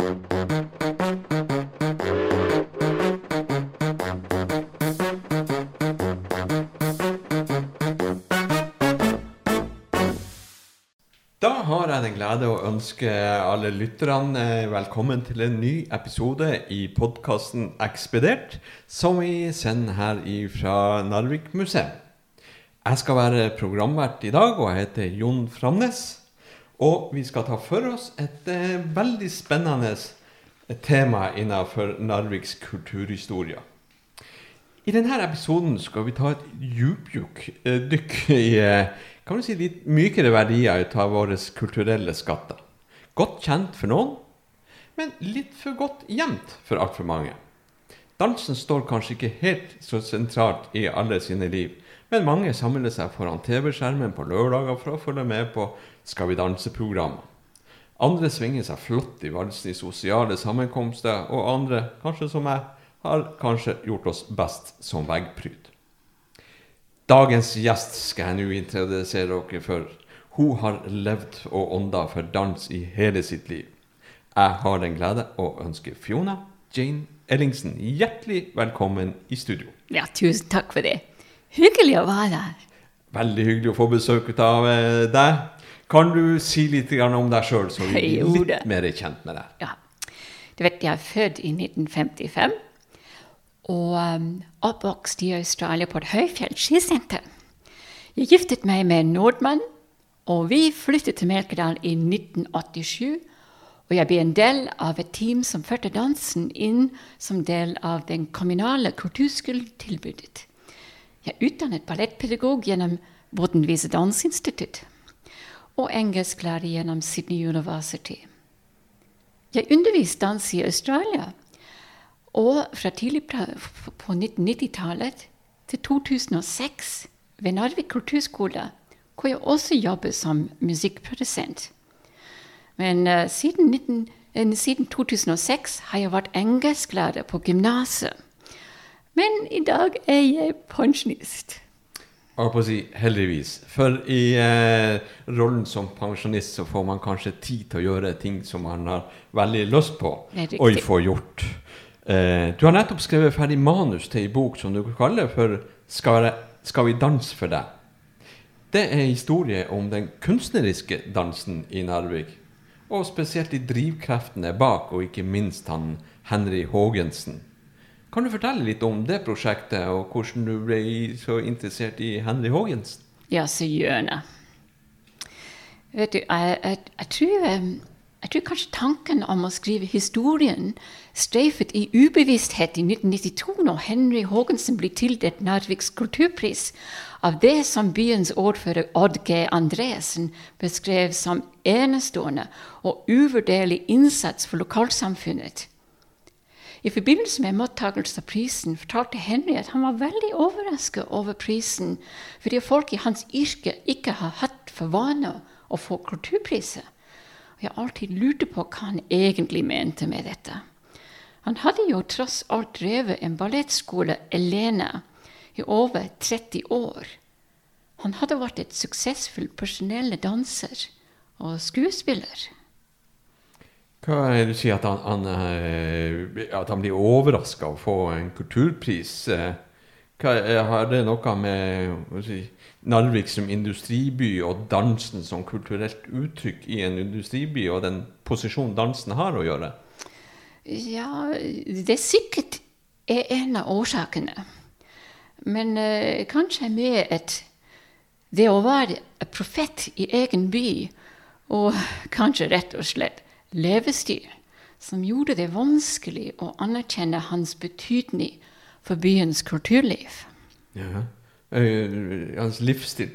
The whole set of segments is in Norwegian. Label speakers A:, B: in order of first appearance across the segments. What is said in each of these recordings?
A: Da har jeg den glede å ønske alle lytterne eh, velkommen til en ny episode i podkasten Ekspedert, som vi sender her fra Narvik museum. Jeg skal være programvert i dag, og jeg heter Jon Framnes. Og vi skal ta for oss et eh, veldig spennende tema innenfor Narviks kulturhistorie. I denne episoden skal vi ta et djupdykk i eh, kan du si, litt mykere verdier ut av våre kulturelle skatter. Godt kjent for noen, men litt for godt gjemt for altfor mange. Dansen står kanskje ikke helt så sentralt i alle sine liv, men mange samler seg foran TV-skjermen på lørdager for å følge med på Skal vi danse-programmer. Andre svinger seg flott i valsen i sosiale sammenkomster, og andre, kanskje som meg, har kanskje gjort oss best som veggpryd. Dagens gjest skal jeg nå introdusere dere for. Hun har levd og ånda for dans i hele sitt liv. Jeg har den glede å ønske Fiona Jane Ellingsen hjertelig velkommen i studio.
B: Ja, tusen takk for det. Hyggelig å være her.
A: Veldig hyggelig å få besøk av eh, deg. Kan du si litt om deg sjøl, så vi blir litt mer kjent med deg?
B: Ja. Du vet, jeg er født i 1955 og um, oppvokst i Australia på et høyfjell skisenter. Jeg giftet meg med en nordmann, og vi flyttet til Melkedal i 1987. Og jeg ble en del av et team som førte dansen inn som del av den kommunale kulturskoletilbudet. Jeg er utdannet ballettpedagog gjennom Bortenvise Danseinstitutt og engelsklærer gjennom Sydney University. Jeg underviste dans i Australia og fra tidlig på 1990-tallet til 2006 ved Narvik kulturskole, hvor jeg også jobbet som musikkprodusent. Men uh, siden, 19, uh, siden, 2006 har jeg vært engelsklærer på gymnaset. Men i dag er jeg pensjonist.
A: Jeg på å si heldigvis. For i eh, rollen som pensjonist så får man kanskje tid til å gjøre ting som man har veldig lyst på å få gjort. Eh, du har nettopp skrevet ferdig manus til ei bok som du kaller for skal, 'Skal vi danse for deg'. Det er historie om den kunstneriske dansen i Narvik. Og spesielt de drivkreftene bak, og ikke minst han Henry Haagensen. Kan du fortelle litt om det prosjektet, og hvordan du ble så interessert i Henry Haagensen?
B: Ja, så gjerne. Vet du, jeg, jeg, jeg tror um jeg tror kanskje tanken om å skrive historien streifet i ubevissthet i 1992, når Henry Haagensen ble tildelt Narviks kulturpris av det som byens ordfører Odd G. Andresen beskrev som enestående og uvurderlig innsats for lokalsamfunnet. I forbindelse med mottakelse av prisen fortalte Henry at han var veldig overrasket over prisen, fordi folk i hans yrke ikke har hatt for vane å få kulturpriser. Og jeg alltid lurte på hva han egentlig mente med dette. Han hadde jo tross alt drevet en ballettskole alene i over 30 år. Han hadde vært et suksessfull personell danser og skuespiller.
A: Hva er det du sier at han, han, eh, at han blir overraska av å få en kulturpris? Eh, hva, har det noe med si, Narvik som industriby og dansen som kulturelt uttrykk i en industriby, og den posisjonen dansen har å gjøre?
B: Ja, det er sikkert er en av årsakene. Men eh, kanskje med et det å være profet i egen by, og kanskje rett og slett levestil, som gjorde det vanskelig å anerkjenne hans betydning for byens kulturliv.
A: Ja. Uh, hans livsstil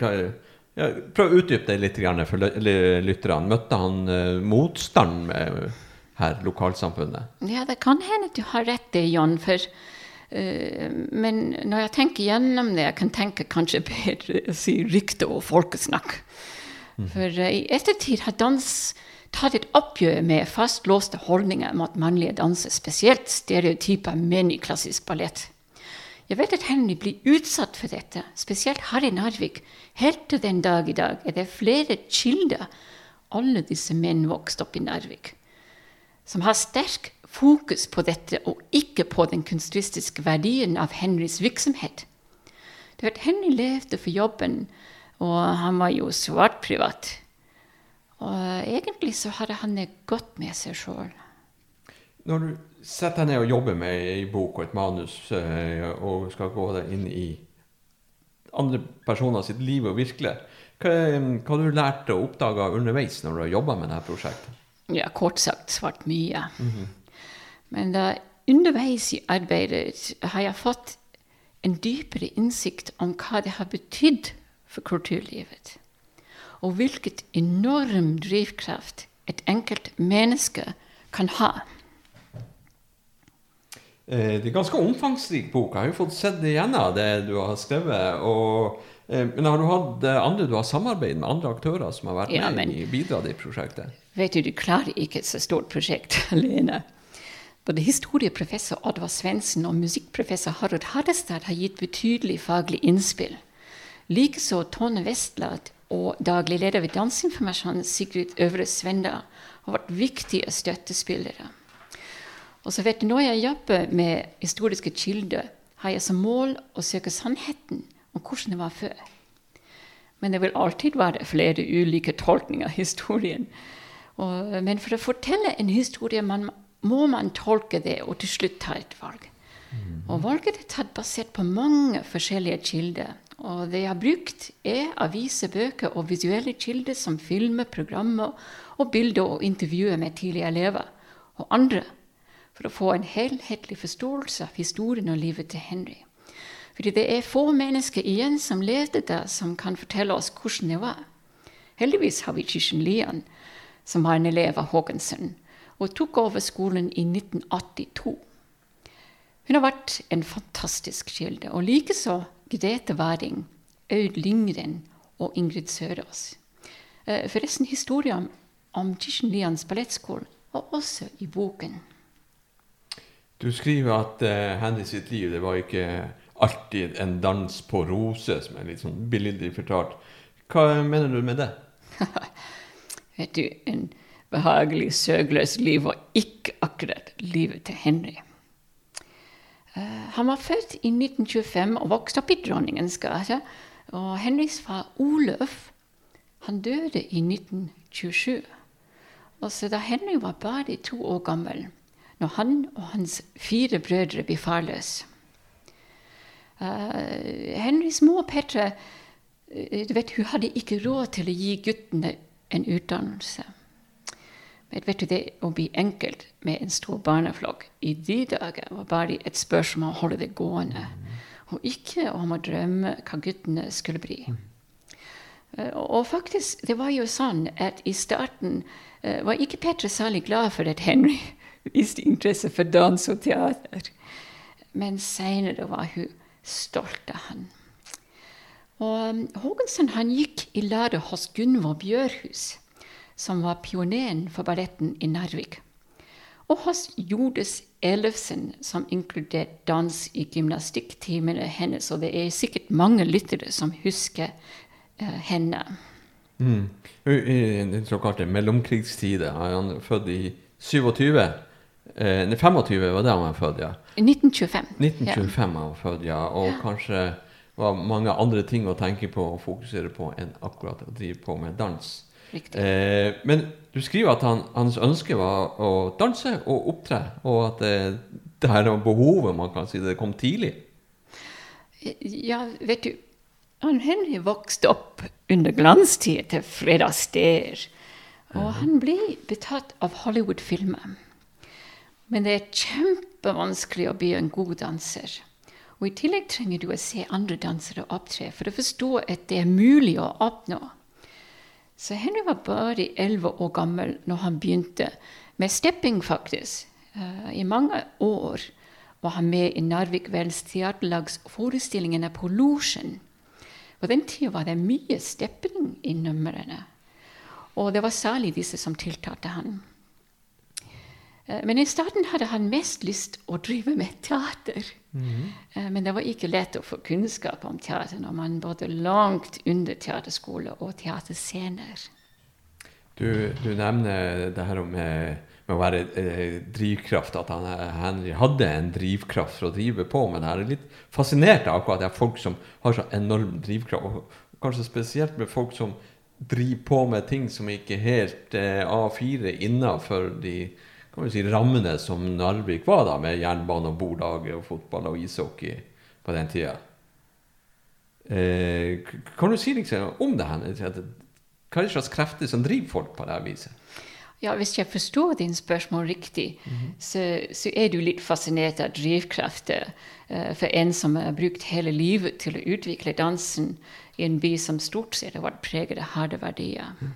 A: ja, Prøv å utdype det litt for lytterne. Møtte han uh, motstand med her, lokalsamfunnet?
B: Ja, det kan hende du har rett det, John. For, uh, men når jeg tenker gjennom det, jeg kan tenke kanskje bedre å si rykte og folkesnakk. Mm. For i ettertid har dans tatt et oppgjør med fastlåste holdninger mot mannlige danser, spesielt stereotyper menn i klassisk ballett. Jeg vet at Henry blir utsatt for dette, spesielt Harry Narvik. Helt til den dag i dag er det flere kilder. Alle disse menn vokste opp i Narvik. som har sterk fokus på dette, og ikke på den kunstneriske verdien av Henrys virksomhet. Du vet, Henry levde for jobben, og han var jo svart privat. Og egentlig så hadde han det godt med seg sjøl.
A: Når du setter deg ned og jobber med ei bok og et manus, eh, og skal gå deg inn i andre personer sitt liv og virkelighet, hva, hva har du lært og oppdaga underveis når du har jobba med dette prosjektet?
B: Ja, kort sagt svart mye. Mm -hmm. Men da, underveis i arbeidet har jeg fått en dypere innsikt om hva det har betydd for kulturlivet. Og hvilket enorm drivkraft et enkelt menneske kan ha.
A: Eh, det er ganske omfangsrik bok. Jeg har jo fått sett igjennom det du har skrevet. Og, eh, men har du hatt eh, andre du har samarbeidet med andre aktører som har vært ja, med men, i bidratt i prosjektet?
B: Vet du, du klarer ikke et så stort prosjekt alene. Både historieprofessor Oddvar Svendsen og musikkprofessor Harald Hardestad har gitt betydelig faglig innspill. Likeså Tone Vestland og daglig leder ved Danseinformasjonen Sigrid Øvre Svenda har vært viktige støttespillere. Og så vet du, Når jeg jobber med historiske kilder, har jeg som mål å søke sannheten om hvordan det var før. Men det vil alltid være flere ulike tolkninger av historien. Og, men for å fortelle en historie man må man tolke det og til slutt ta et valg. Mm. Og valget er tatt basert på mange forskjellige kilder. Og det jeg har brukt, er aviser, bøker og visuelle kilder som filmer, programmer og bilder og intervjuer med tidligere elever og andre, for å få en helhetlig forståelse av historien og livet til Henry. Fordi det er få mennesker igjen som levde der, som kan fortelle oss hvordan det var. Heldigvis har vi Kishen Lian, som var en elev av Haagensen, og tok over skolen i 1982. Hun har vært en fantastisk kilde, og likeså Grete Væring, Aud Lyngren og Ingrid Sørås. Eh, forresten, historien om Kirsten ballettskole var også i boken.
A: Du skriver at uh, Henry sitt liv det var ikke alltid en dans på roser, som er litt sånn billedlig fortalt. Hva mener du med det?
B: Vet du, en behagelig, søgløs liv var ikke akkurat livet til Henry. Uh, han var født i 1925 og vokste opp i Dronningens gate. Og Henriks far Oløf han døde i 1927. Og så Da Henrik var bare to år gammel, når han og hans fire brødre ble farløse uh, Henriks mor Petra uh, du vet, hun hadde ikke råd til å gi guttene en utdannelse. Men vet du, det å bli enkelt med en stor barneflokk i de dager var bare et spørsmål om å holde det gående, og ikke om å drømme hva guttene skulle bli. Uh, og faktisk, det var jo sånn at i starten uh, var ikke Petra særlig glad for at Henry viste interesse for dans og teater. Men seinere var hun stolt av han. Og Haagensen han gikk i lære hos Gunvor Bjørhus som var pioneren for balletten i Narvik. Og hos Jodes Ellefsen, som inkluderte dans i gymnastikktimene hennes. Og det er sikkert mange lyttere som husker uh, henne.
A: Mm. I den såkalte mellomkrigstida er han født i 27. Eh, 25 var det han var født, ja.
B: 1925.
A: 1925 ja. han var født, ja. Og ja. kanskje var mange andre ting å tenke på og fokusere på enn akkurat å drive på med dans. Eh, men du skriver at han, hans ønske var å danse og opptre, og at det, det her behovet man kan si det kom tidlig.
B: Ja, vet du han Henry vokste opp under glanstida til Fred Astaire. Og han ble betatt av Hollywood-filmer. Men det er kjempevanskelig å bli en god danser. Og I tillegg trenger du å se andre dansere opptre for å forstå at det er mulig å oppnå. Så Henry var bare elleve år gammel når han begynte med stepping, faktisk. Uh, I mange år var han med i Narvik Velds teaterlags forestillingene på Losjen. På den tida var det mye stepping i numrene. Og det var særlig disse som tiltalte han. Eh, men i starten hadde han mest lyst å drive med teater. Mm. Men det var ikke lett å få kunnskap om teater når man bodde langt under teaterskole og teaterscener.
A: Du, du, nevner det her med med å være eh, drivkraft, at han, Henry hadde en drivkraft for å drive på med det her. Jeg er litt fascinert av akkurat det er folk som har så enorm drivkraft, og kanskje spesielt med folk som driver på med ting som ikke helt eh, A4 innafor de kan vi si, rammene som Narvik var, da, med jernbane og bordlaget og fotball og ishockey på den tida. Eh, kan du si liksom om det her? Hva er det slags krefter som driver folk på det viset?
B: Ja, Hvis jeg forstår din spørsmål riktig, mm -hmm. så, så, er du litt fascinert av drivkrefter eh, for en som har brukt hele livet til å utvikle dansen i en by som stort sett har vært preget av harde verdier. Mm.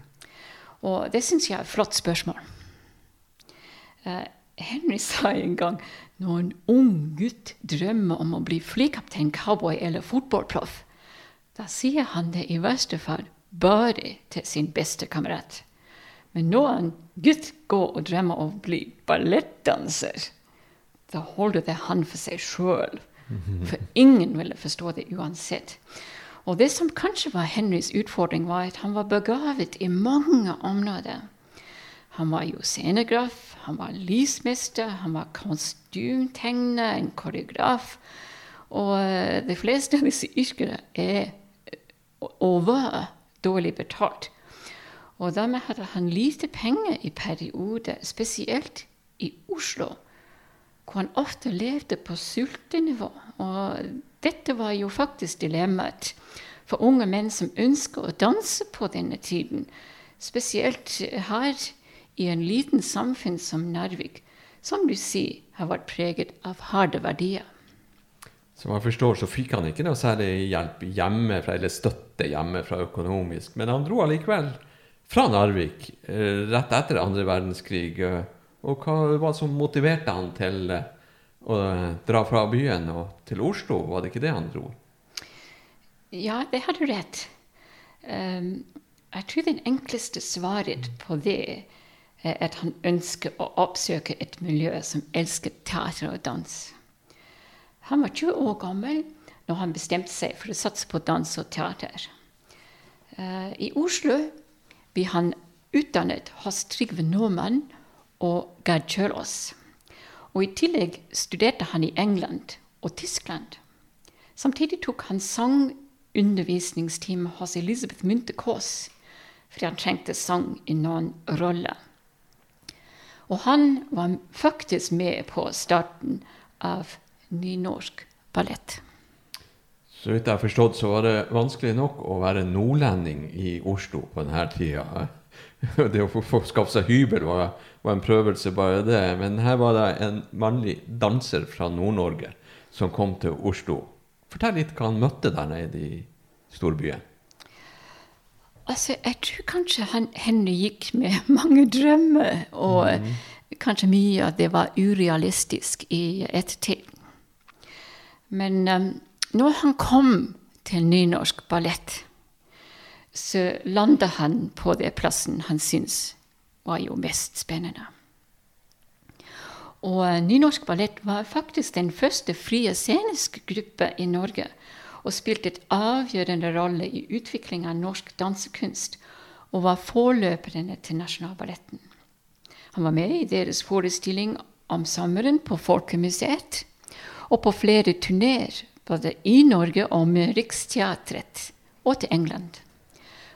B: Og det syns jeg er et flott spørsmål. Uh, Henry sa en gang når en ung gutt drømmer om å bli flykaptein, cowboy eller fotballproff, da sier han det i verste fall bare til sin beste kamerat. Men når en gutt går og drømmer om å bli ballettdanser, da holder det han for seg sjøl. For ingen ville forstå det uansett. Og det som kanskje var Henrys utfordring, var at han var begavet i mange områder. Han var jo scenegraf, han var lysmester, han var kostymtegner, en koreograf. Og eh, de fleste av disse yrkene er og var dårlig betalt. Og dermed hadde han lite penger i perioder, spesielt i Oslo, hvor han ofte levde på sultenivå. Og dette var jo faktisk dilemmaet for unge menn som ønsker å danse på denne tiden, spesielt her i en liten samfunn som Narvik, som du sier har vært preget av harde verdier.
A: Som jeg forstår, så fikk han ikke noe særlig hjelp hjemmefra, eller støtte hjemmefra økonomisk. Men han dro allikevel fra Narvik eh, rett etter andre verdenskrig. Og hva var det som motiverte han til eh, å dra fra byen og til Oslo? Var det ikke det han dro?
B: Ja, det har du rett. Um, jeg tror den enkleste svaret på det er at han ønsker å oppsøke et miljø som elsker teater og dans. Han var 20 år gammel når han bestemte seg for å satse på dans og teater. Uh, I Oslo ble han utdannet hos Trygve Normann og Gerd Kjølås. Og I tillegg studerte han i England og Tyskland. Samtidig tok han sangundervisningstime hos Elisabeth Munthe Kaas fordi han trengte sang i noen roller. Og han var faktisk med på starten av nynorsk ballett.
A: Så vidt jeg har forstått, så var det vanskelig nok å være nordlending i Oslo på denne tida. Det å få skaffe seg hybel var, var, en prøvelse, bare det. Men her var det en mannlig danser fra Nord-Norge som kom til Oslo. Fortell litt hva han møtte der nede i storbyen.
B: Altså, jeg tror kanskje han, Henry gikk med mange drømmer, og mm. kanskje mye av det var urealistisk i ettertid. Men um, når han kom til nynorsk ballett, så landa han på den plassen han syntes var jo mest spennende. Og uh, Nynorsk ballett var faktisk den første frie sceniske gruppe i Norge og spilte et avgjørende rolle i utviklinga av norsk dansekunst og var forløperne til Nasjonalballetten. Han var med i deres forestilling om sommeren på Folkemuseet og på flere turneer, både i Norge og med Riksteatret, og til England.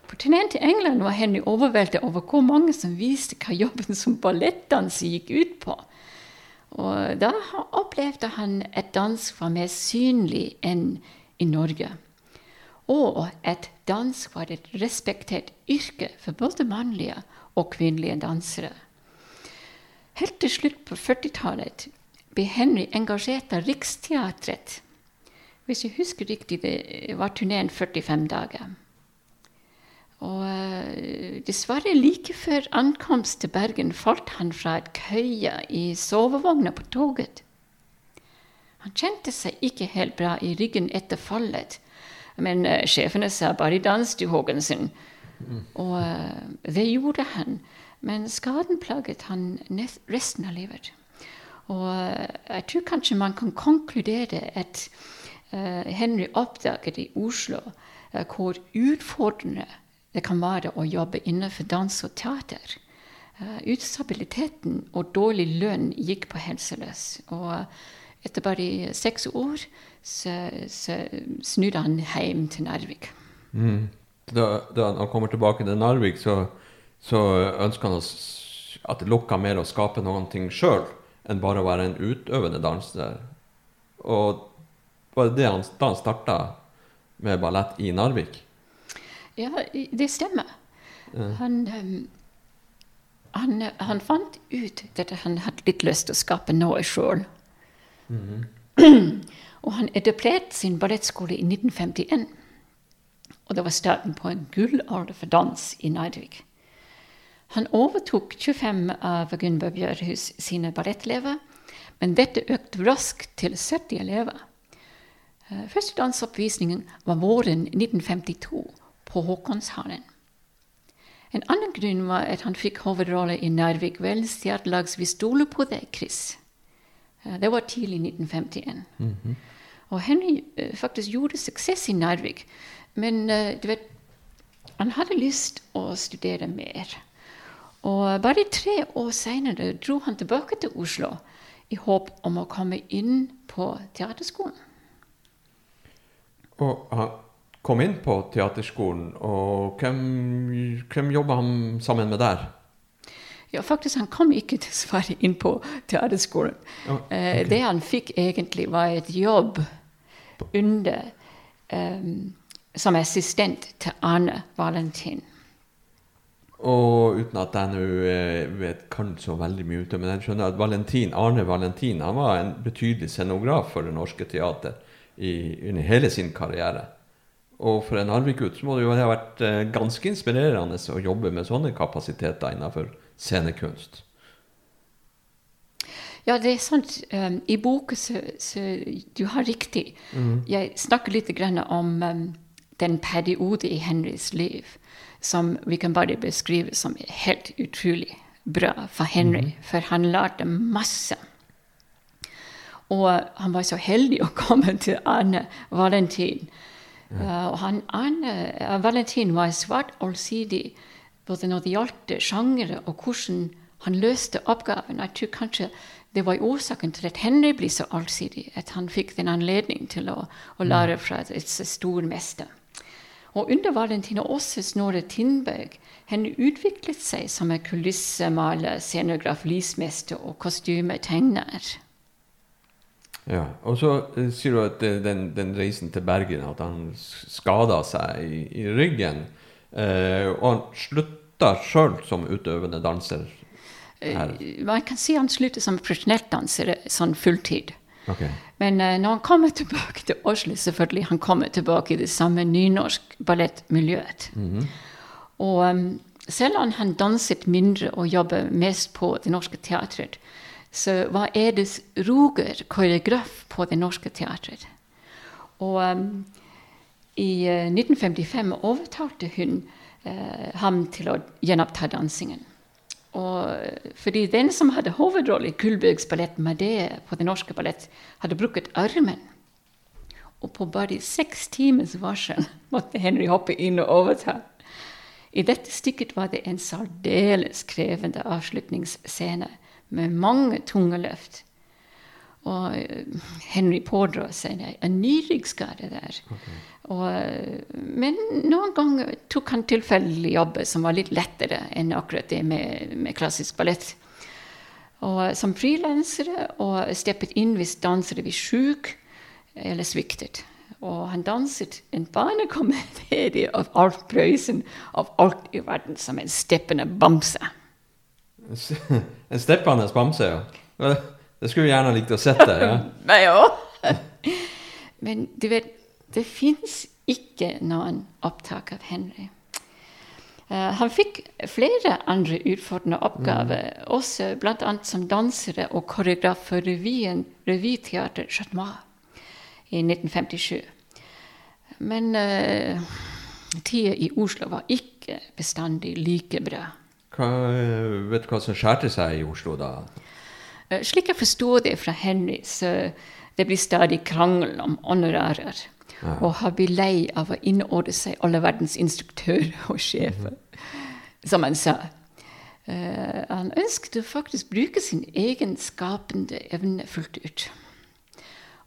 B: På turneen til England var Henny overveldet over hvor mange som viste hva jobben som ballettdanser gikk ut på. Og da opplevde han at dans var mer synlig enn i Norge. Og at dans var et respektert yrke for både mannlige og kvinnelige dansere. Helt til slutt på 40-tallet ble Henry engasjert av Riksteatret. Hvis jeg husker riktig, det var turneen 45 dager. Og uh, dessverre, like før ankomst til Bergen falt han fra et køye i sovevogna på toget. Han kjente seg ikke helt bra i ryggen etter fallet, men uh, sjefene sa bare 'dans, du Haagensen'. Mm. Og uh, det gjorde han, men skaden plaget han resten av livet. Og uh, jeg tror kanskje man kan konkludere at Henry oppdaget i Oslo hvor utfordrende det kan være å jobbe innenfor dans og teater. Eh, Ustabiliteten og dårlig lønn gikk på helseløs. Og etter bare seks år så, så snudde han hjem til Narvik.
A: Mm. Da, da han kommer tilbake til Narvik, så, så ønsker han at det lukka mer å skape ting sjøl enn bare å være en utøvende danser. Og var det det han, da han starta med ballett i Narvik?
B: Ja, det stemmer. Han, ehm, han, han fant ut at han hadde litt lyst til å skape noe sjøl. Og han etablerte sin ballettskole i 1951. Og det var starten på en gullalder for dans i Narvik. Han overtok 25 av Gunvor Bjørhus sine ballettelever, men dette økte raskt til 70 elever. Eh, Første dansoppvisningen var våren 1952 på Håkonshallen. En annen grunn var at han fikk hovedrolle i Narvik Velds teaterlags Vi stoler på deg, Chris. Eh, Det var tidlig i 1951. Og Henry eh, faktisk gjorde suksess i Narvik, men eh, du vet, han hadde lyst å studere mer. Og bare tre år senere dro han tilbake til Oslo i håp om å komme inn på teaterskolen.
A: Og han kom inn på teaterskolen, og hvem, hvem jobba han sammen med der?
B: Ja, faktisk, han kom ikke dessverre inn på teaterskolen.
A: Ja,
B: Eh, Det han fikk egentlig, var et jobb under um, som assistent til Arne Valentin.
A: Og uten at jeg nå eh, vet kan så veldig mye ut men jeg skjønner at Valentin, Arne Valentin han var en betydelig scenograf for Det Norske Teater i, under hele sin karriere. Og for en Narvik-gutt må det jo ha vært eh, ganske inspirerende å jobbe med sånne kapasiteter innenfor scenekunst.
B: Ja, det er sant. Um, I boka så, så Du har riktig. Jeg snakker litt grann om um, den periode i Henrys liv som vi kan bare beskrive som helt utrolig bra for Henry, for han lærte masse. Og han var så heldig å komme til Arne Valentin. Uh, og han, Arne uh, Valentin var svært allsidig både når det gjaldt sjangere og hvordan han løste oppgaven. Jeg tror kanskje det var årsaken til at Henry ble så allsidig, at han fikk den anledning til å, å lære fra et, et så stor mester. Og under Valentina også Snorre Tindberg, Henry utviklet seg som en kulissemaler, scenograf, lysmester og kostymetegner.
A: Ja, Og så eh, sier du at eh, den, den reisen til Bergen, at han skada seg i, i ryggen. Eh, og han slutta sjøl som utøvende danser. Her.
B: Eh, Man kan si han sluttet som profesjonell danser sånn fulltid.
A: Okay.
B: Men uh, når han kommer tilbake til Oslo, selvfølgelig, han kommer tilbake i det samme nynorsk ballettmiljøet. Og um, selv om han danset mindre og jobbet mest på Det Norske Teatret, så var Edis Roger koreograf på Det Norske Teatret. Og um, i eh, 1955 overtalte hun eh, ham til å gjenoppta dansingen. Og eh, fordi den som hadde hovedrolle i Kullbergs ballett Madea på Det Norske Ballett, hadde brukket armen. Og på bare seks timers varsel måtte Henry hoppe inn og overta. I dette stykket var det en særdeles krevende avslutningsscene med mange tunge løft. Og eh, Henry pådro seg en ny der. der. Og, eh, men noen ganger tok han tilfeldig jobber som var litt lettere enn akkurat det med, med klassisk ballett. Og eh, som frilansere og steppet inn hvis dansere ble syke eller sviktet. Og han danset en barnekomedie av Alf Prøysen av alt i verden som en steppende bamse.
A: En steppende bamse, ja. Det skulle vi gjerne likt å sett det. ja.
B: Meg òg. Men du vet, det fins ikke noen opptak av Henry. Uh, han fikk flere andre utfordrende oppgaver, også bl.a. som dansere og koreograf for revyen Revyteater Chatmois i 1957. Men uh, tida i Oslo var ikke bestandig like bra.
A: Hva, eh, vet du hva som skjærte seg i Oslo da?
B: Eh, Slik jeg forsto det fra Henry, så det blir stadig krangel om honorarer. Og han blir lei av å innordne seg alle verdens instruktører og sjefer, som han sa. Uh, han ønsket å faktisk bruke sin egen skapende evne fullt ut.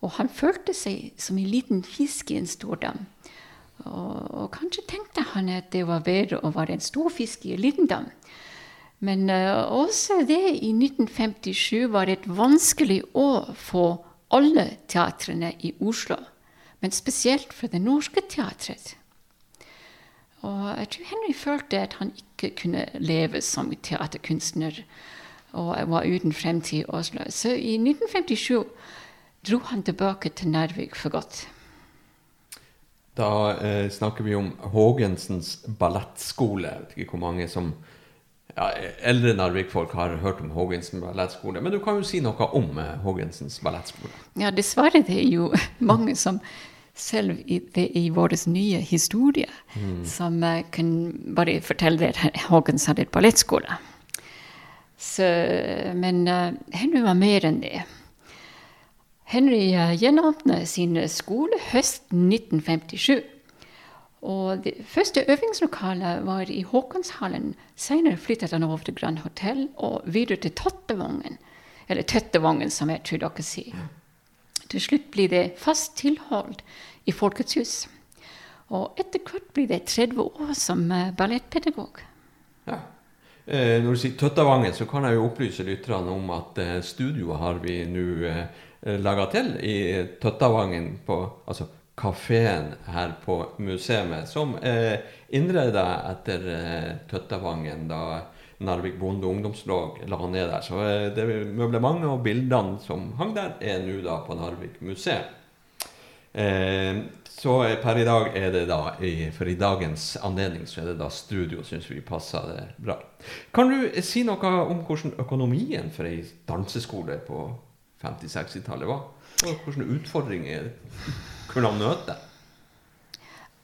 B: Og han følte seg som en liten fisk i en stor dam. Og, og kanskje tenkte han at det var bedre å være en stor fisk i en liten dam. Men uh, også det i 1957 var et vanskelig år for alle teatrene i Oslo. Men spesielt for Det Norske Teatret. Og jeg tror Henry følte at han ikke kunne leve som teaterkunstner og var uten fremtid i Oslo. Så i 1957 dro han tilbake til Narvik for godt.
A: Da eh, snakker vi om Haagensens ballettskole. Jeg vet ikke hvor mange som ja, Eldre Narvik-folk har hørt om Hågensen ballettskole. Men du kan jo si noe om Hågensens Haagensens ballettskole?
B: Ja, dessverre det er jo mange som selv i, det, i vår nye historie mm. som uh, kan bare fortelle at Hagens hadde et ballettskole. men uh, Henry var mer enn det. Henry uh, gjenåpnet sin skole høsten 1957. Og det første øvingslokalet var i Håkonshallen. Senere flyttet han over til Grand Hotell og videre til Tottevangen. Eller Tøttevangen, som jeg tror dere sier. Til slutt blir det fast tilhold i Folkets hus. Og etter hvert blir det 30 år som eh, ballettpedagog. Ja.
A: Eh, når du sier Tøttavangen, så kan jeg jo opplyse lytterne om at eh, studioet har vi nå eh, laga til i Tøttavangen, på, altså kafeen her på museet, som er eh, innreda etter eh, Tøttavangen da Narvik Bonde Ungdomslag la ned der. Så eh, det møblementet og bildene som hang der, er nå da på Narvik museum. Eh, så per i dag er det da, for i dagens anledning så er det da studio, syns vi passer det bra. Kan du si noe om hvordan økonomien for ei danseskole på 50-60-tallet var? Og hvilke utfordringer kunne han møte?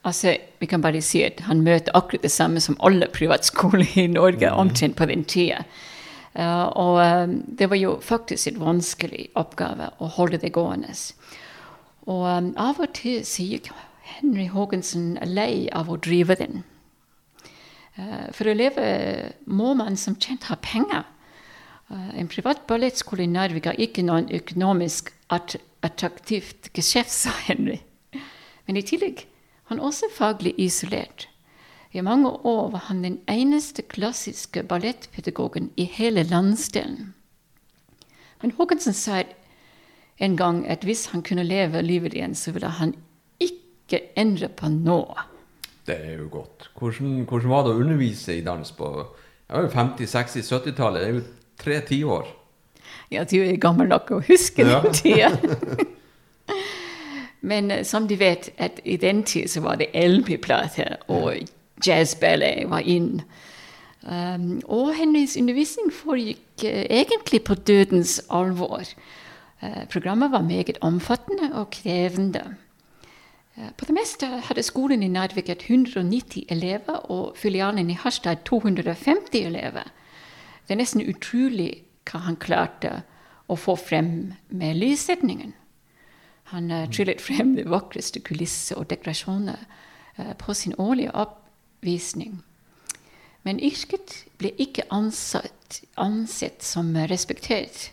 B: Altså, Vi kan bare si at han møter akkurat det samme som alle privatskoler i Norge mm. omtrent på den tida. Uh, og um, det var jo faktisk en vanskelig oppgave å holde det gående. Og um, av og til sier Henry Haagensen lei av å drive den. For å leve må man som kjent ha penger. En privat ballettskole i Narvik har ikke noen økonomisk attraktivt geskjeft, sa Henry. Men i tillegg han også faglig isolert. I mange år var han den eneste klassiske ballettpedagogen i hele landsdelen. Men Håkonsen sa en gang at hvis han kunne leve livet igjen, så ville han ikke endre på noe.
A: Det er jo godt. Hvordan, hvordan var det å undervise i dans på 50-, 60-, 70-tallet? Det er jo tre tiår.
B: Ja, du er gammel nok å huske ja. den tida. Men uh, som de vet, at i den tid så var det LP-plater, og jazzballet var inn. Um, og hennes undervisning foregikk uh, egentlig på dødens alvor. Uh, programmet var meget omfattende og krevende. På det meste hadde skolen i Narvik 190 elever, og filialen i Harstad 250 elever. Det er nesten utrolig hva han klarte å få frem med lyssetningen. Han uh, tryllet frem de vakreste kulisser og dekorasjoner uh, på sin årlige oppvisning. Men yrket ble ikke ansett, ansett som respektert.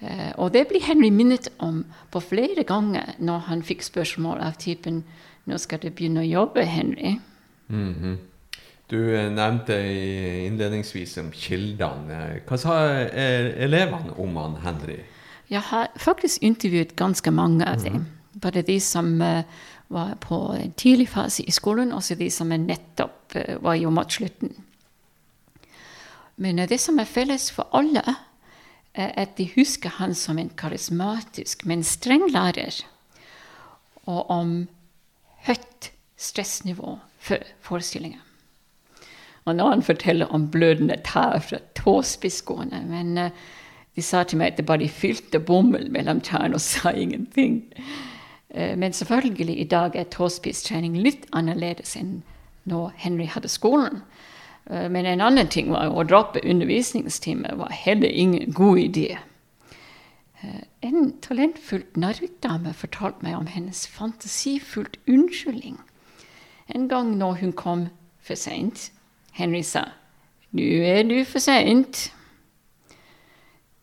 B: Uh, og det blir Henry minnet om på flere ganger når han fikk spørsmål av typen 'Nå skal du begynne å jobbe, Henry'. Mm -hmm.
A: Du nevnte innledningsvis om kildene. Hva sa elevene om han Henry?
B: Jeg har faktisk intervjuet ganske mange av dem. Mm. Både de som uh, var på en tidlig fase i skolen, og de som nettopp uh, var jo mot slutten. Men det som er felles for alle, er at de husker han som en karismatisk, men streng lærer. Og om høyt stressnivå for forestillinga. Og når han forteller om blødende tær fra tåspisskoene men de sa til meg at det bare fylte bomull mellom tærne og sa ingenting. Eh, men selvfølgelig, i dag er tåspisstrening litt annerledes enn når Henry hadde skolen. Eh, men en annen ting var å droppe undervisningstimer var heller ingen god idé. Eh, en talentfullt Narvik-dame fortalte meg om hennes fantasifullt unnskyldning. En gang når hun kom for seint. Henry sa Nå er du for seint.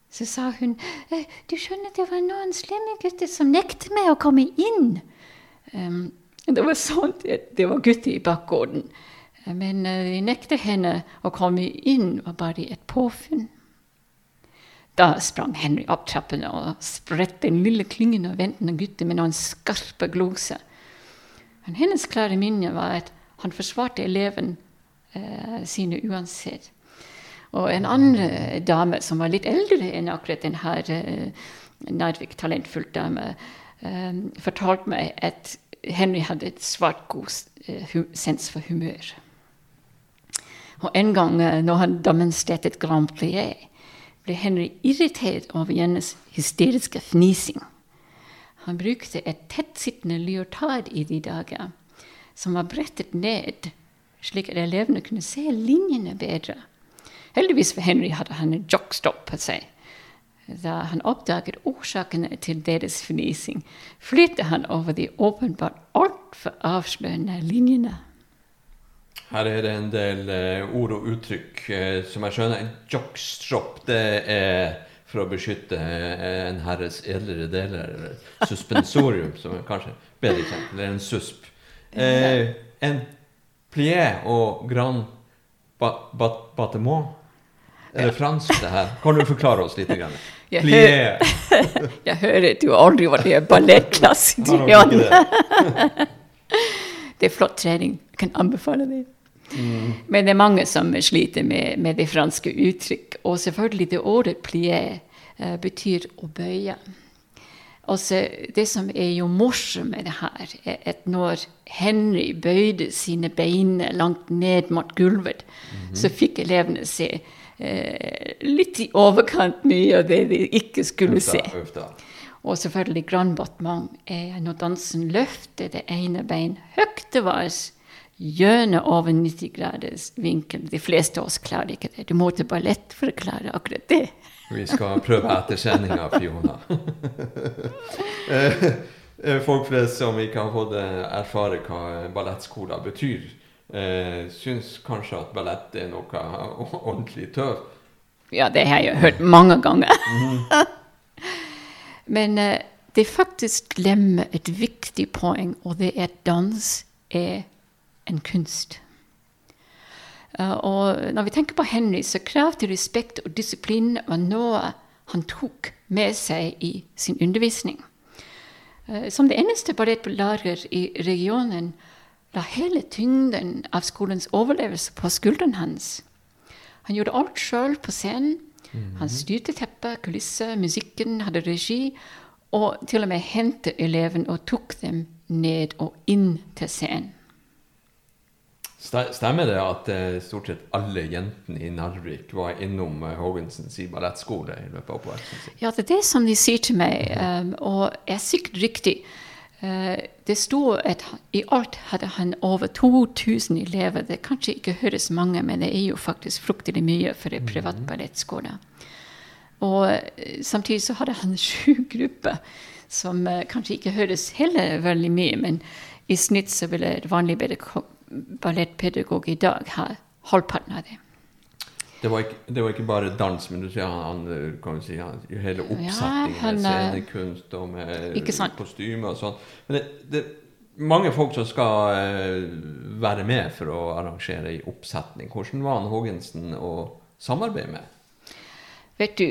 B: Så sa hun, «Eh, du skjønner, det var noen slemme gutter som nektet meg å komme inn. Um, det var sånn, det, var gutter i bakgården. Men uh, de nektet henne å komme inn, var bare et påfunn. Da sprang Henry opp trappene og spredte den lille klyngen av ventende gutter med noen skarpe gloser. Men hennes klare minne var at han forsvarte eleven sine uansett. Og en annen dame som var litt eldre enn akkurat denne uh, Narvik talentfull dame, fortalte meg at Henry hadde et svært god sens for humør. Og en gang når han demonstrerte et Grand Plié, ble Henry irritert over hennes hysteriske fnising. Han brukte et tettsittende leotard i de dager, som var brettet ned, slik at elevene kunne se linjene bedre. Heldigvis for Henry hadde han en jockstop på seg. Da han oppdaget årsakene til deres fnising, flyttet han over de åpenbart altfor avslørende linjene.
A: Her er det en del eh, ord og uttrykk eh, som jeg skjønner. En jockstrop, det er for å beskytte eh, en herres edlere deler. Suspensorium, som er kanskje bedre kjent. Eller en susp. en plié og grand Batemont, ba battement er det fransk, det her? Kan du forklare oss litt? Grann?
B: Jeg, hører, jeg hører du aldri var i ballettklasse, Dion. Det. det er flott trening. Jeg kan anbefale det. Mm. Men det er mange som sliter med, med det franske uttrykk. Og selvfølgelig det ordet plié uh, betyr å bøye. Også det som er jo morsomt med det her, er at når Henry bøyde sine bein langt ned mot gulvet, mm -hmm. så fikk elevene se eh, litt i overkant mye av det de ikke skulle se. Og selvfølgelig grand battement er når dansen løfter det ene bein høyt til værs, gjennom over 90 graders vinkel. De fleste av oss klarer ikke det. Du må til ballett for å klare akkurat det.
A: Vi skal prøve ettersendinga, Fiona. Eh, eh, folk flest som ikke har fått eh, erfare hva ballettskoler betyr, eh, syns kanskje at ballett er noe ordentlig tøv.
B: Ja, det har jeg hørt mange ganger. Mm. Men eh, det faktisk glemmer et viktig poeng, og det er at dans er en kunst. Uh, og når vi tenker på Henry, så krav til respekt og disiplin var noe han tok med seg i sin undervisning. Uh, som det eneste ballettlærer i regionen la hele tyngden av skolens overlevelse på skulderen hans. Han gjorde alt sjøl på scenen. -hmm. Han styrte teppet, kulisser, musikken, hadde regi. Og til og med hentet eleven og tok dem ned og inn til scenen.
A: Stemmer det at uh, stort sett alle jentene i Narvik var innom Hovinsens ballettskole i løpet av oppveksten
B: Ja, det er det som de sier til meg, um, og er sikkert riktig. Det sto at i alt hadde han over 2000 elever. Det kanskje ikke høres mange, men det er jo faktisk fruktelig mye for en privat mhm. ballettskole. Og samtidig så hadde han sju grupper, som kanskje ikke høres heller veldig mye, men i snitt så ville et vanlig ballettpedagog i dag har halvparten av det.
A: Det var, ikke, det var, ikke, bare dans, men du sier han, kan si, han, hele oppsettingen ja, med scenekunst og med kostymer og sånn. Men det, det, er mange folk som skal uh, være med for å arrangere en oppsetning. Hvordan var han Haagensen å samarbeide med?
B: Vet du,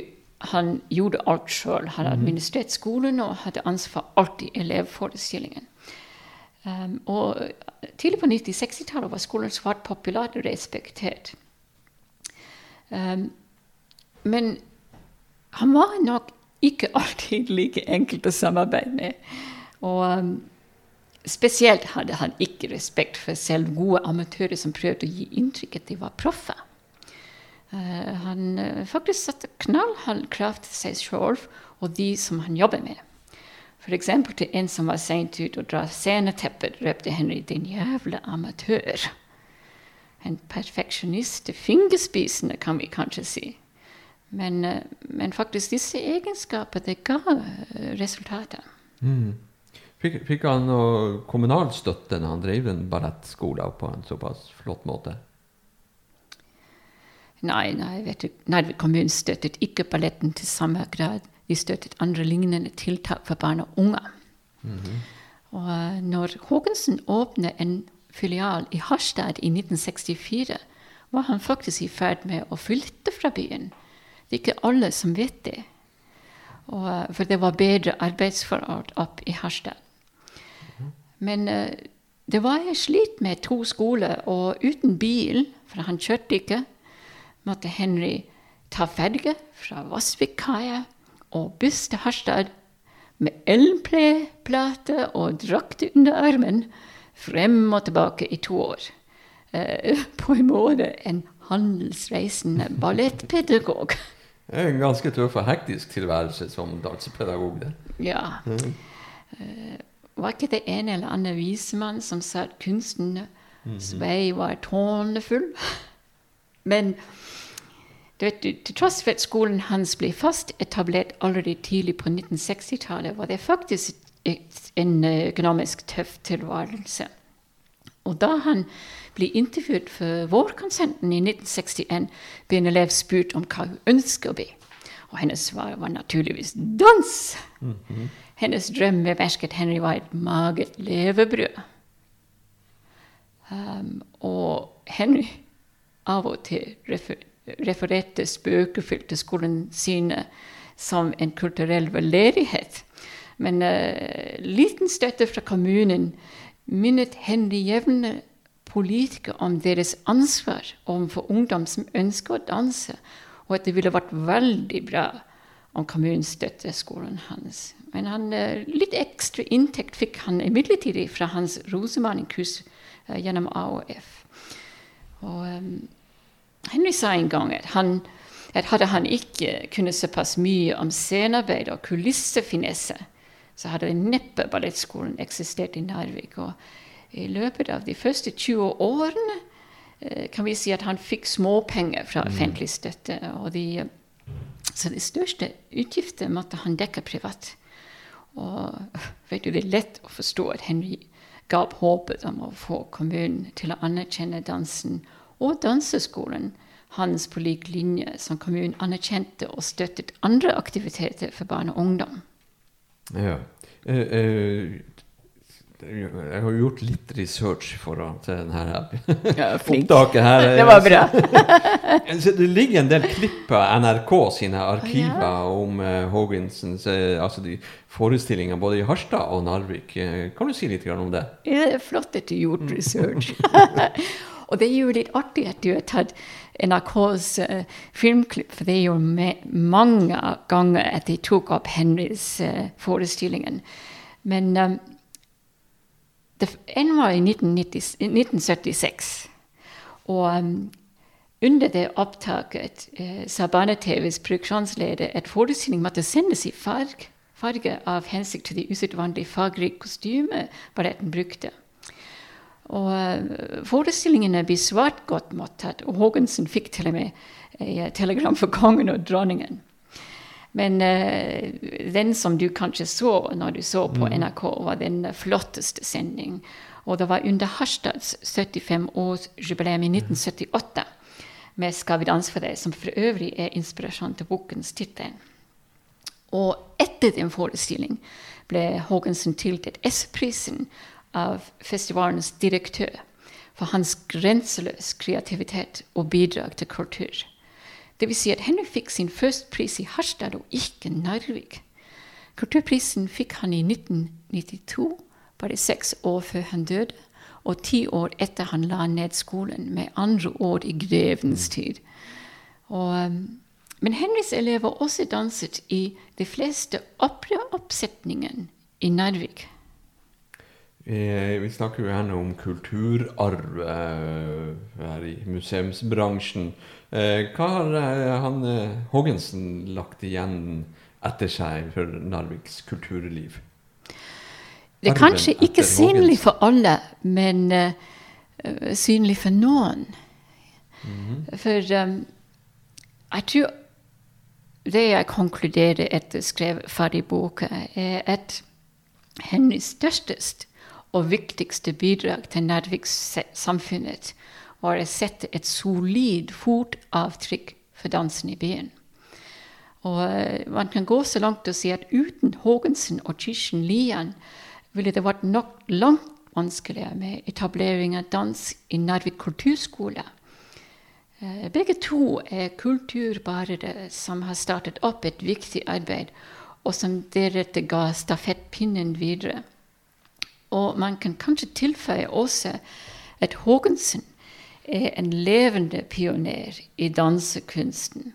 B: han gjorde alt sjøl. Han mhm. administrerte skolen og hadde ansvar for alt i elevforestillingen. Um, og tidlig på 90-60-tallet var skolen svært populær og respektert. Um, men han var nok ikke alltid like enkelt å samarbeide med. Og um, spesielt hadde han ikke respekt for selv gode amatører som prøvde å gi inntrykk at de var proffer. Uh, han uh, faktisk satte knallhard krav til seg sjøl og de som han jobber med. F.eks. til en som var seint ute og dra sceneteppet, røpte Henry 'din jævla amatør' en perfeksjonist, fingerspisende, kan vi kanskje si. Men, eh, men faktisk disse egenskapene ga eh, resultater. Mm.
A: Fikk, fikk, han noe kommunal støtte når han drev en ballettskole på en såpass flott måte?
B: Nei, nei, vet du, nei kommunen støttet ikke balletten til samme grad. De støttet andre lignende tiltak for barn og unge. Og eh, når Haagensen åpnet en filial i Harstad i 1964, var han faktisk i ferd med å flytte fra byen. Det er ikke alle som vet det. Og, eh, for det var bedre arbeidsforhold opp i Harstad. Men uh, det var jeg slit med to skoler, og uten bil, for han kjørte ikke, måtte Henry ta ferge fra Vassvikkaia og buss til Harstad med LP-plate og drakt under armen frem og tilbake i to år. Eh, på en måte en handelsreisende ballettpedagog.
A: En ganske tøff og hektisk tilværelse som dansepedagog. det.
B: Ja. Eh, var ikke det en eller annen visemann som sa at kunstens vei var tårnefull? Men vet, til tross for at skolen hans ble fast etablert allerede tidlig på 1960-tallet, var det faktisk en økonomisk tøff tilværelse. Og da han ble intervjuet for Vårkonsenten i 1961, ble en elev spurt om hva hun ønsket å bli. Og hennes svar var naturligvis dans. Hennes drøm versket Henry var et magert levebrød. Um, og Henry av og til refer refererte spøkefullt skolen sine som en kulturell veldedighet. Men uh, liten støtte fra kommunen minnet Henry jevne politikere om deres ansvar overfor ungdom som ønsker å danse, og at det ville vært veldig bra om kommunen støttet skolen hans. Men han, eh, litt ekstra inntekt fikk han imidlertid fra hans rosemalingkurs eh, gjennom AOF. Og um, Henry sa en gang at, han, at hadde han ikke kunnet såpass mye om scenearbeid og kulissefinesse, så hadde neppe ballettskolen eksistert i Narvik. Og i løpet av de første 20 årene eh, kan vi si at han fikk småpenger fra offentlig støtte. Og de, så de største utgiftene måtte han dekke privat. Og vet du, det er lett å forstå at Henry ga opp håpet om å få kommunen til å anerkjenne dansen og danseskolen hans på lik linje som kommunen anerkjente og støttet andre aktiviteter for barn og ungdom.
A: Ja. Eh, eh, jeg har gjort litt research foran til denne
B: Ja,
A: opptaket her.
B: Det var bra.
A: Det ligger en del klipp av NRK sine arkiver
B: Ja.
A: om uh, eh, altså de forestillinger både i Harstad og Narvik. Kan du si litt om det?
B: Ja, det er flott at du gjorde research. Og det er jo litt artig at du har tatt NRKs uh, filmklipp, for det er jo mange ganger at de tok opp Henrys uh, forestillingen. Men um, det, en var i 1990, 1976. Og um, under det opptaket uh, sa Barne-TVs produksjonsleder at forestillingen måtte sendes i farge, farge av hensikt til de usedvanlig fargerike kostymer balletten brukte. Og eh, forestillingene blir svært godt mottatt, og Haagensen fikk til og med et telegram for kongen og dronningen. Men uh, den som du kanskje så når du så på NRK, var den flotteste sending. Og det var under Harstads 75-årsjubileum i 1978 med 'Skal vi danse for deg', som for øvrig er inspirasjon til bokens tittel. Og etter den forestilling ble Haagensen tildelt S-prisen av festivalens direktør for hans grenseløse kreativitet og bidrag til kultur. Vil si at Henry fikk sin første pris i Harstad og ikke Narvik. Kulturprisen fikk han i 1992, bare seks år før han døde, og ti år etter han la ned skolen, med andre ord i grevens tid. Og, um, men Henrys elever også danset i de fleste operaoppsetningene i Narvik.
A: Eh, vi snakker jo gjerne om kulturarv eh, her i museumsbransjen. Eh, hva har han Haagensen lagt igjen etter seg for Narviks kulturliv?
B: Det er kanskje ikke synlig for alle, men synlig for noen. For um, jeg tror det jeg konkluderer etter å skrive ferdig boka, er at hennes største og viktigste bidrag til Narvik-samfunnet var å sette et solid fotavtrykk for dansen i byen. Og eh, man kan gå så langt og si at uten Haagensen og Kirsten Lian ville det vært nok langt vanskeligere med etablering av dans i Narvik kulturskole. Eh, begge to er kulturbærere som har startet opp et viktig arbeid, og som deretter ga stafettpinnen videre. Og man kan kanskje tilføye også at Haagensen er en levende pioner i dansekunsten.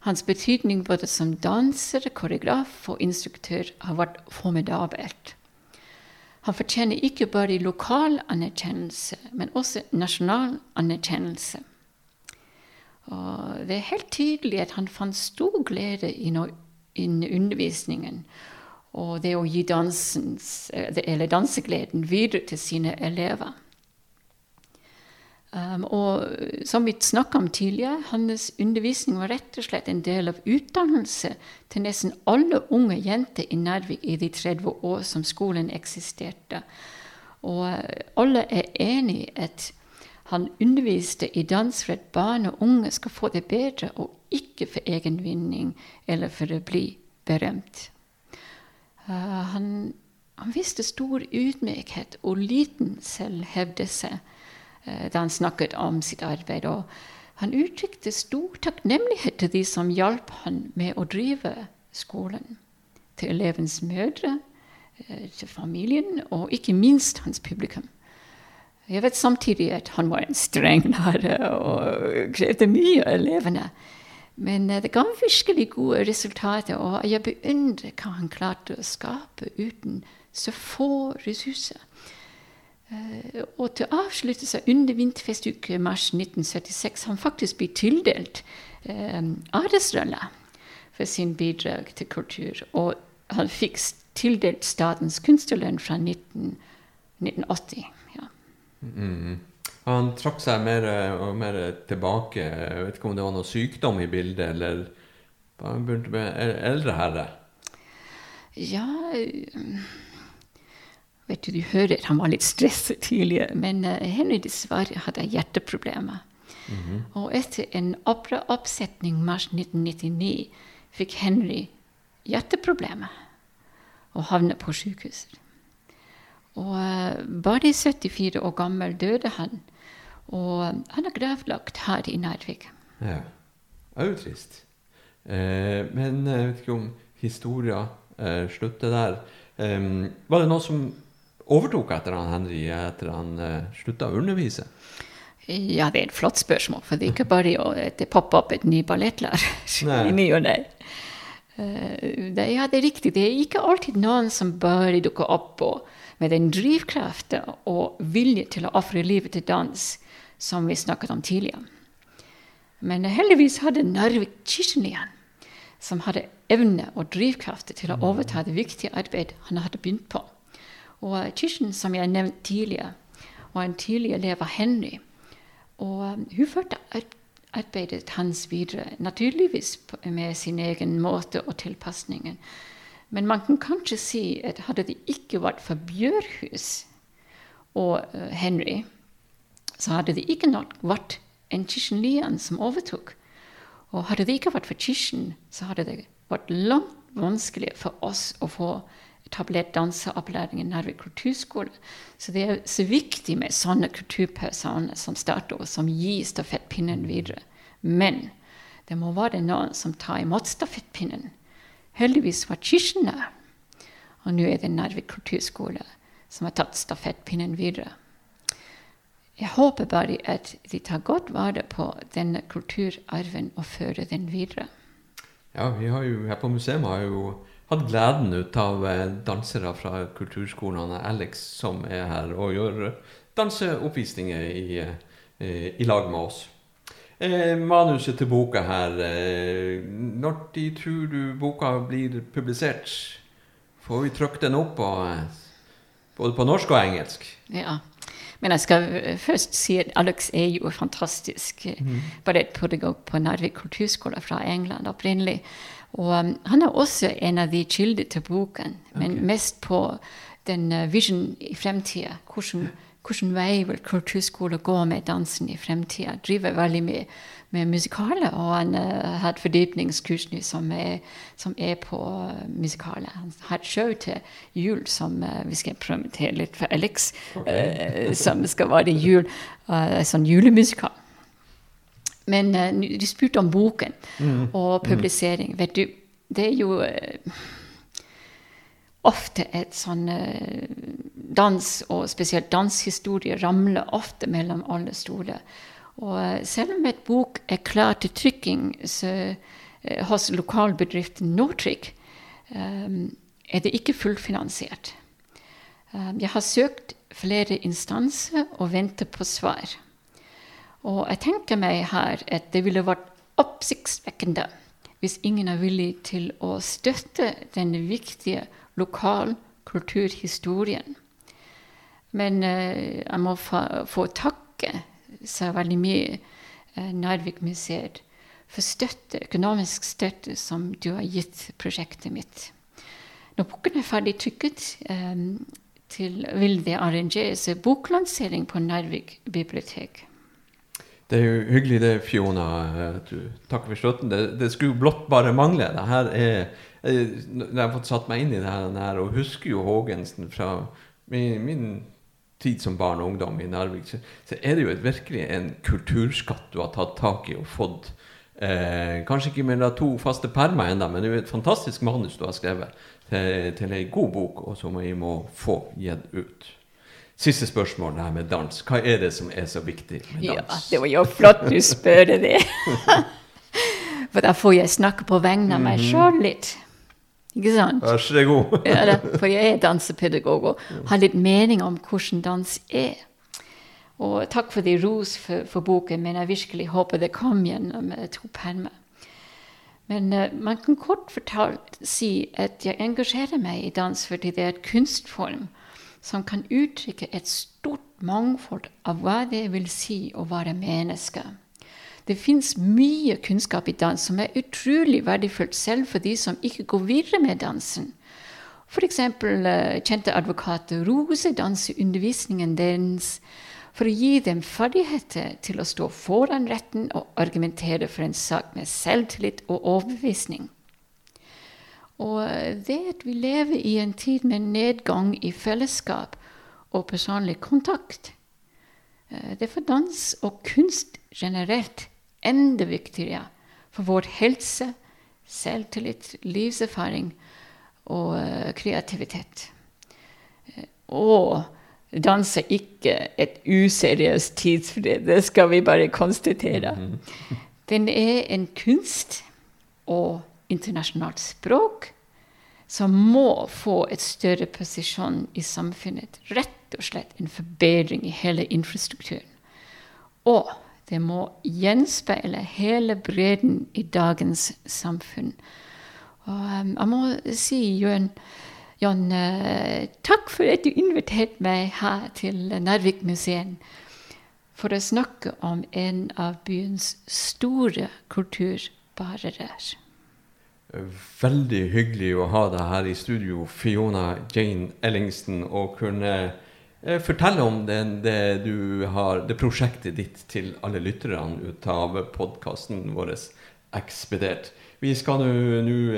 B: Hans betydning både som danser, koreograf og instruktør har vært formidabelt. Han fortjener ikke bare lokal anerkjennelse, men også nasjonal anerkjennelse. Og det er helt tydelig at han fant stor glede i, undervisningen og det å gi dansens, eller dansegleden videre til sine elever. Um, og som vi snakka om tidligere, hans undervisning var rett og slett en del av utdannelse til nesten alle unge jenter i Narvik i de 30 år som skolen eksisterte. Og alle er enig i at han underviste i dans for at barn og unge skal få det bedre, og ikke for egen vinning eller for å bli berømt. Uh, han, han, viste stor ydmykhet og liten selvhevdelse uh, da han snakket om sitt arbeid. Og han uttrykte stor takknemlighet til de som hjalp han med å drive skolen. Til elevens mødre, uh, til familien og ikke minst hans publikum. Jeg vet samtidig at han var en streng lærer og krevde mye av elevene. Men det ga virkelig gode resultater, og jeg beundrer hva han klarte å skape uten så få ressurser. Uh, og til å avslutte seg under vinterfestuke mars 1976 han faktisk ble tildelt eh, adelsrolla for sin bidrag til kultur. Og han fikk tildelt Statens kunstnerlønn fra 19, 1980.
A: Mm. Han trakk seg mer og mer tilbake. Jeg vet ikke om det var noe sykdom i bildet, eller han begynte med eldre herre?
B: Ja Vet du, du hører han var litt stresset tidlig, men uh, Henry dessverre hadde hjerteproblemer. Mm -hmm. Og etter en operaoppsetning mars 1999 fikk Henry hjerteproblemer og havnet på sykehuset. Og uh, bare 74 år gammel døde han. Og han er gravlagt her i Narvik.
A: Ja. Det er jo trist. Eh, men jeg vet ikke om historia eh, slutter der. Eh, var det noen som overtok etter han Henry etter han eh, slutta å undervise?
B: Ja, det er et flott spørsmål. For det er ikke bare å poppe opp et ny ballettlærer i ny og ne. Uh, ja, det er riktig. Det er ikke alltid noen som bare dukker opp og med den drivkraften og vilje til å ofre livet til dans som vi snakket om tidligere. Men heldigvis hadde Narvik igjen, som hadde evne og drivkraft til å overta det viktige arbeidet han hadde begynt på. Og Kirsten, som jeg nevnte tidligere, var en tidlig elev av Henry. Og um, hun førte arbeidet hans videre, naturligvis med sin egen måte og tilpasningen. Men man kan kanskje si at hadde det ikke vært for Bjørhus og uh, Henry, så hadde det ikke nok vært en Kirsten Lian som overtok. Og hadde det ikke vært for Kirsten, så hadde det vært langt vanskeligere for oss å få etablert danseopplæring i Narvik kulturskole. Så det er så viktig med sånne kulturpersoner som starter, og som gir stafettpinnen videre. Men det må være noen som tar imot stafettpinnen Heldigvis var Kirsten der. Og nå er det Narvik kulturskole som har tatt stafettpinnen videre. Jeg håper bare at de tar godt vare på denne kulturarven og fører den videre.
A: Ja, vi har jo her på museet har jo hatt gleden ut av eh, dansere fra kulturskolene. Alex som er her og gjør danseoppvisninger i, eh, i lag med oss. Eh, manuset til boka her eh, Når de tror du boka blir publisert? Får vi trykt den opp på, både på norsk og engelsk?
B: Ja. Men jeg skal først si at Alex er jo fantastisk mm. ballettpedagog på Narvik kulturskole fra England opprinnelig. Og um, han er også en av de kilder til boken, men okay. mest på den vision i fremtida. Hvordan hvilken vei vil kulturskole gå med dansen i fremtida. Driver veldig mye med musikaler, og han uh, har et fordypningskurs nå som, som, er på uh, musikaler. Han har et show til jul som uh, vi skal promotere litt for Alex, okay. som skal være jul, sånn julemusikal. Men du spurte om boken mm. og publisering. Vet du, det er jo ofte et sånn eh, dans, og spesielt danshistorie, ramler ofte mellom alle stoler. Og eh, selv om et bok er klar til trykking så, eh, hos lokalbedriften Nortric, er det ikke fullfinansiert. Jeg har søkt flere instanser og venter på svar. Og jeg tenker meg her at det ville vært oppsiktsvekkende hvis ingen er villig til å støtte denne viktige lokal kulturhistorien. Men uh, jeg må få, takke så veldig mye uh, Narvik-museet for støtte, økonomisk støtte som du har gitt prosjektet mitt. Når boken er ferdig trykket, um, til, vil det arrangeres boklansering på Narvik bibliotek.
A: Det er jo hyggelig det, Fiona. Takk for støtten. Det, det skulle blott bare mangle. Det her er jeg har fått satt meg inn i det her, og husker jo Haagensen fra min, min, tid som barn og ungdom i Narvik, så, så, er det jo et, virkelig en kulturskatt du har tatt tak i og fått. Eh, kanskje ikke mellom to faste permer ennå, men det er jo et fantastisk manus du har skrevet til, til ei god bok, og som vi må få gitt ut. Siste spørsmål det her med dans. Hva er det som er så viktig med dans?
B: Ja, Det var jo flott du spør det. For da får jeg snakke på vegne av meg mhm. sjøl litt. Ikke sant?
A: Vær så god.
B: ja, da, for jeg er dansepedagog og har litt mening om hvordan dans er. Og takk for det ros for, for, boken, men jeg virkelig håper det kom gjennom to permer. Men uh, man kan kort fortalt si at jeg engasjerer meg i dans fordi det er et kunstform som kan uttrykke et stort mangfold av hva det vil si å være menneske. Det fins mye kunnskap i dans som er utrolig verdifullt selv for de som ikke går videre med dansen. F.eks. Eh, kjente advokater roser danseundervisningen deres for å gi dem ferdigheter til å stå foran retten og argumentere for en sak med selvtillit og overbevisning. Og eh, det at vi lever i en tid med nedgang i fellesskap og personlig kontakt, eh, det er for dans og kunst generelt enda viktigere for vår helse, selvtillit, livserfaring og uh, kreativitet. Uh, og dans er ikke et useriøst tidsfred, det skal vi bare konstatere. Mhm. Den er en kunst og internasjonalt språk som må få et større posisjon i samfunnet. Rett og slett en forbedring i hele infrastrukturen. Og det må gjenspeile hele bredden i dagens samfunn. Og um, jeg må si, Jørn, Jan, uh, takk for at du inviterte meg her til Narvik-museet for å snakke om en av byens store kulturbærere.
A: Veldig hyggelig å ha deg her i studio, Fiona Jane Ellingsen, og kunne Eh, fortell om det, det, har, det, prosjektet ditt til alle lytterne ut av podkasten vår Ekspedert. Vi skal nå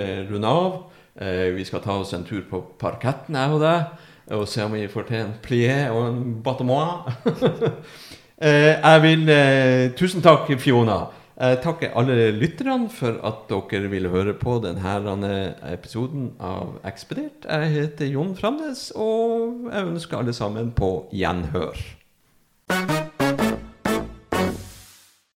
A: eh, runde av. Eh, vi skal ta oss en tur på parketten, jeg og deg, og se om vi får til en plié og en battement. jeg vil Tusen takk, Fiona. Jeg takker alle lytterne for at dere ville høre på denne episoden av Ekspedert. Jeg heter Jon Framnes, og jeg ønsker alle sammen på gjenhør.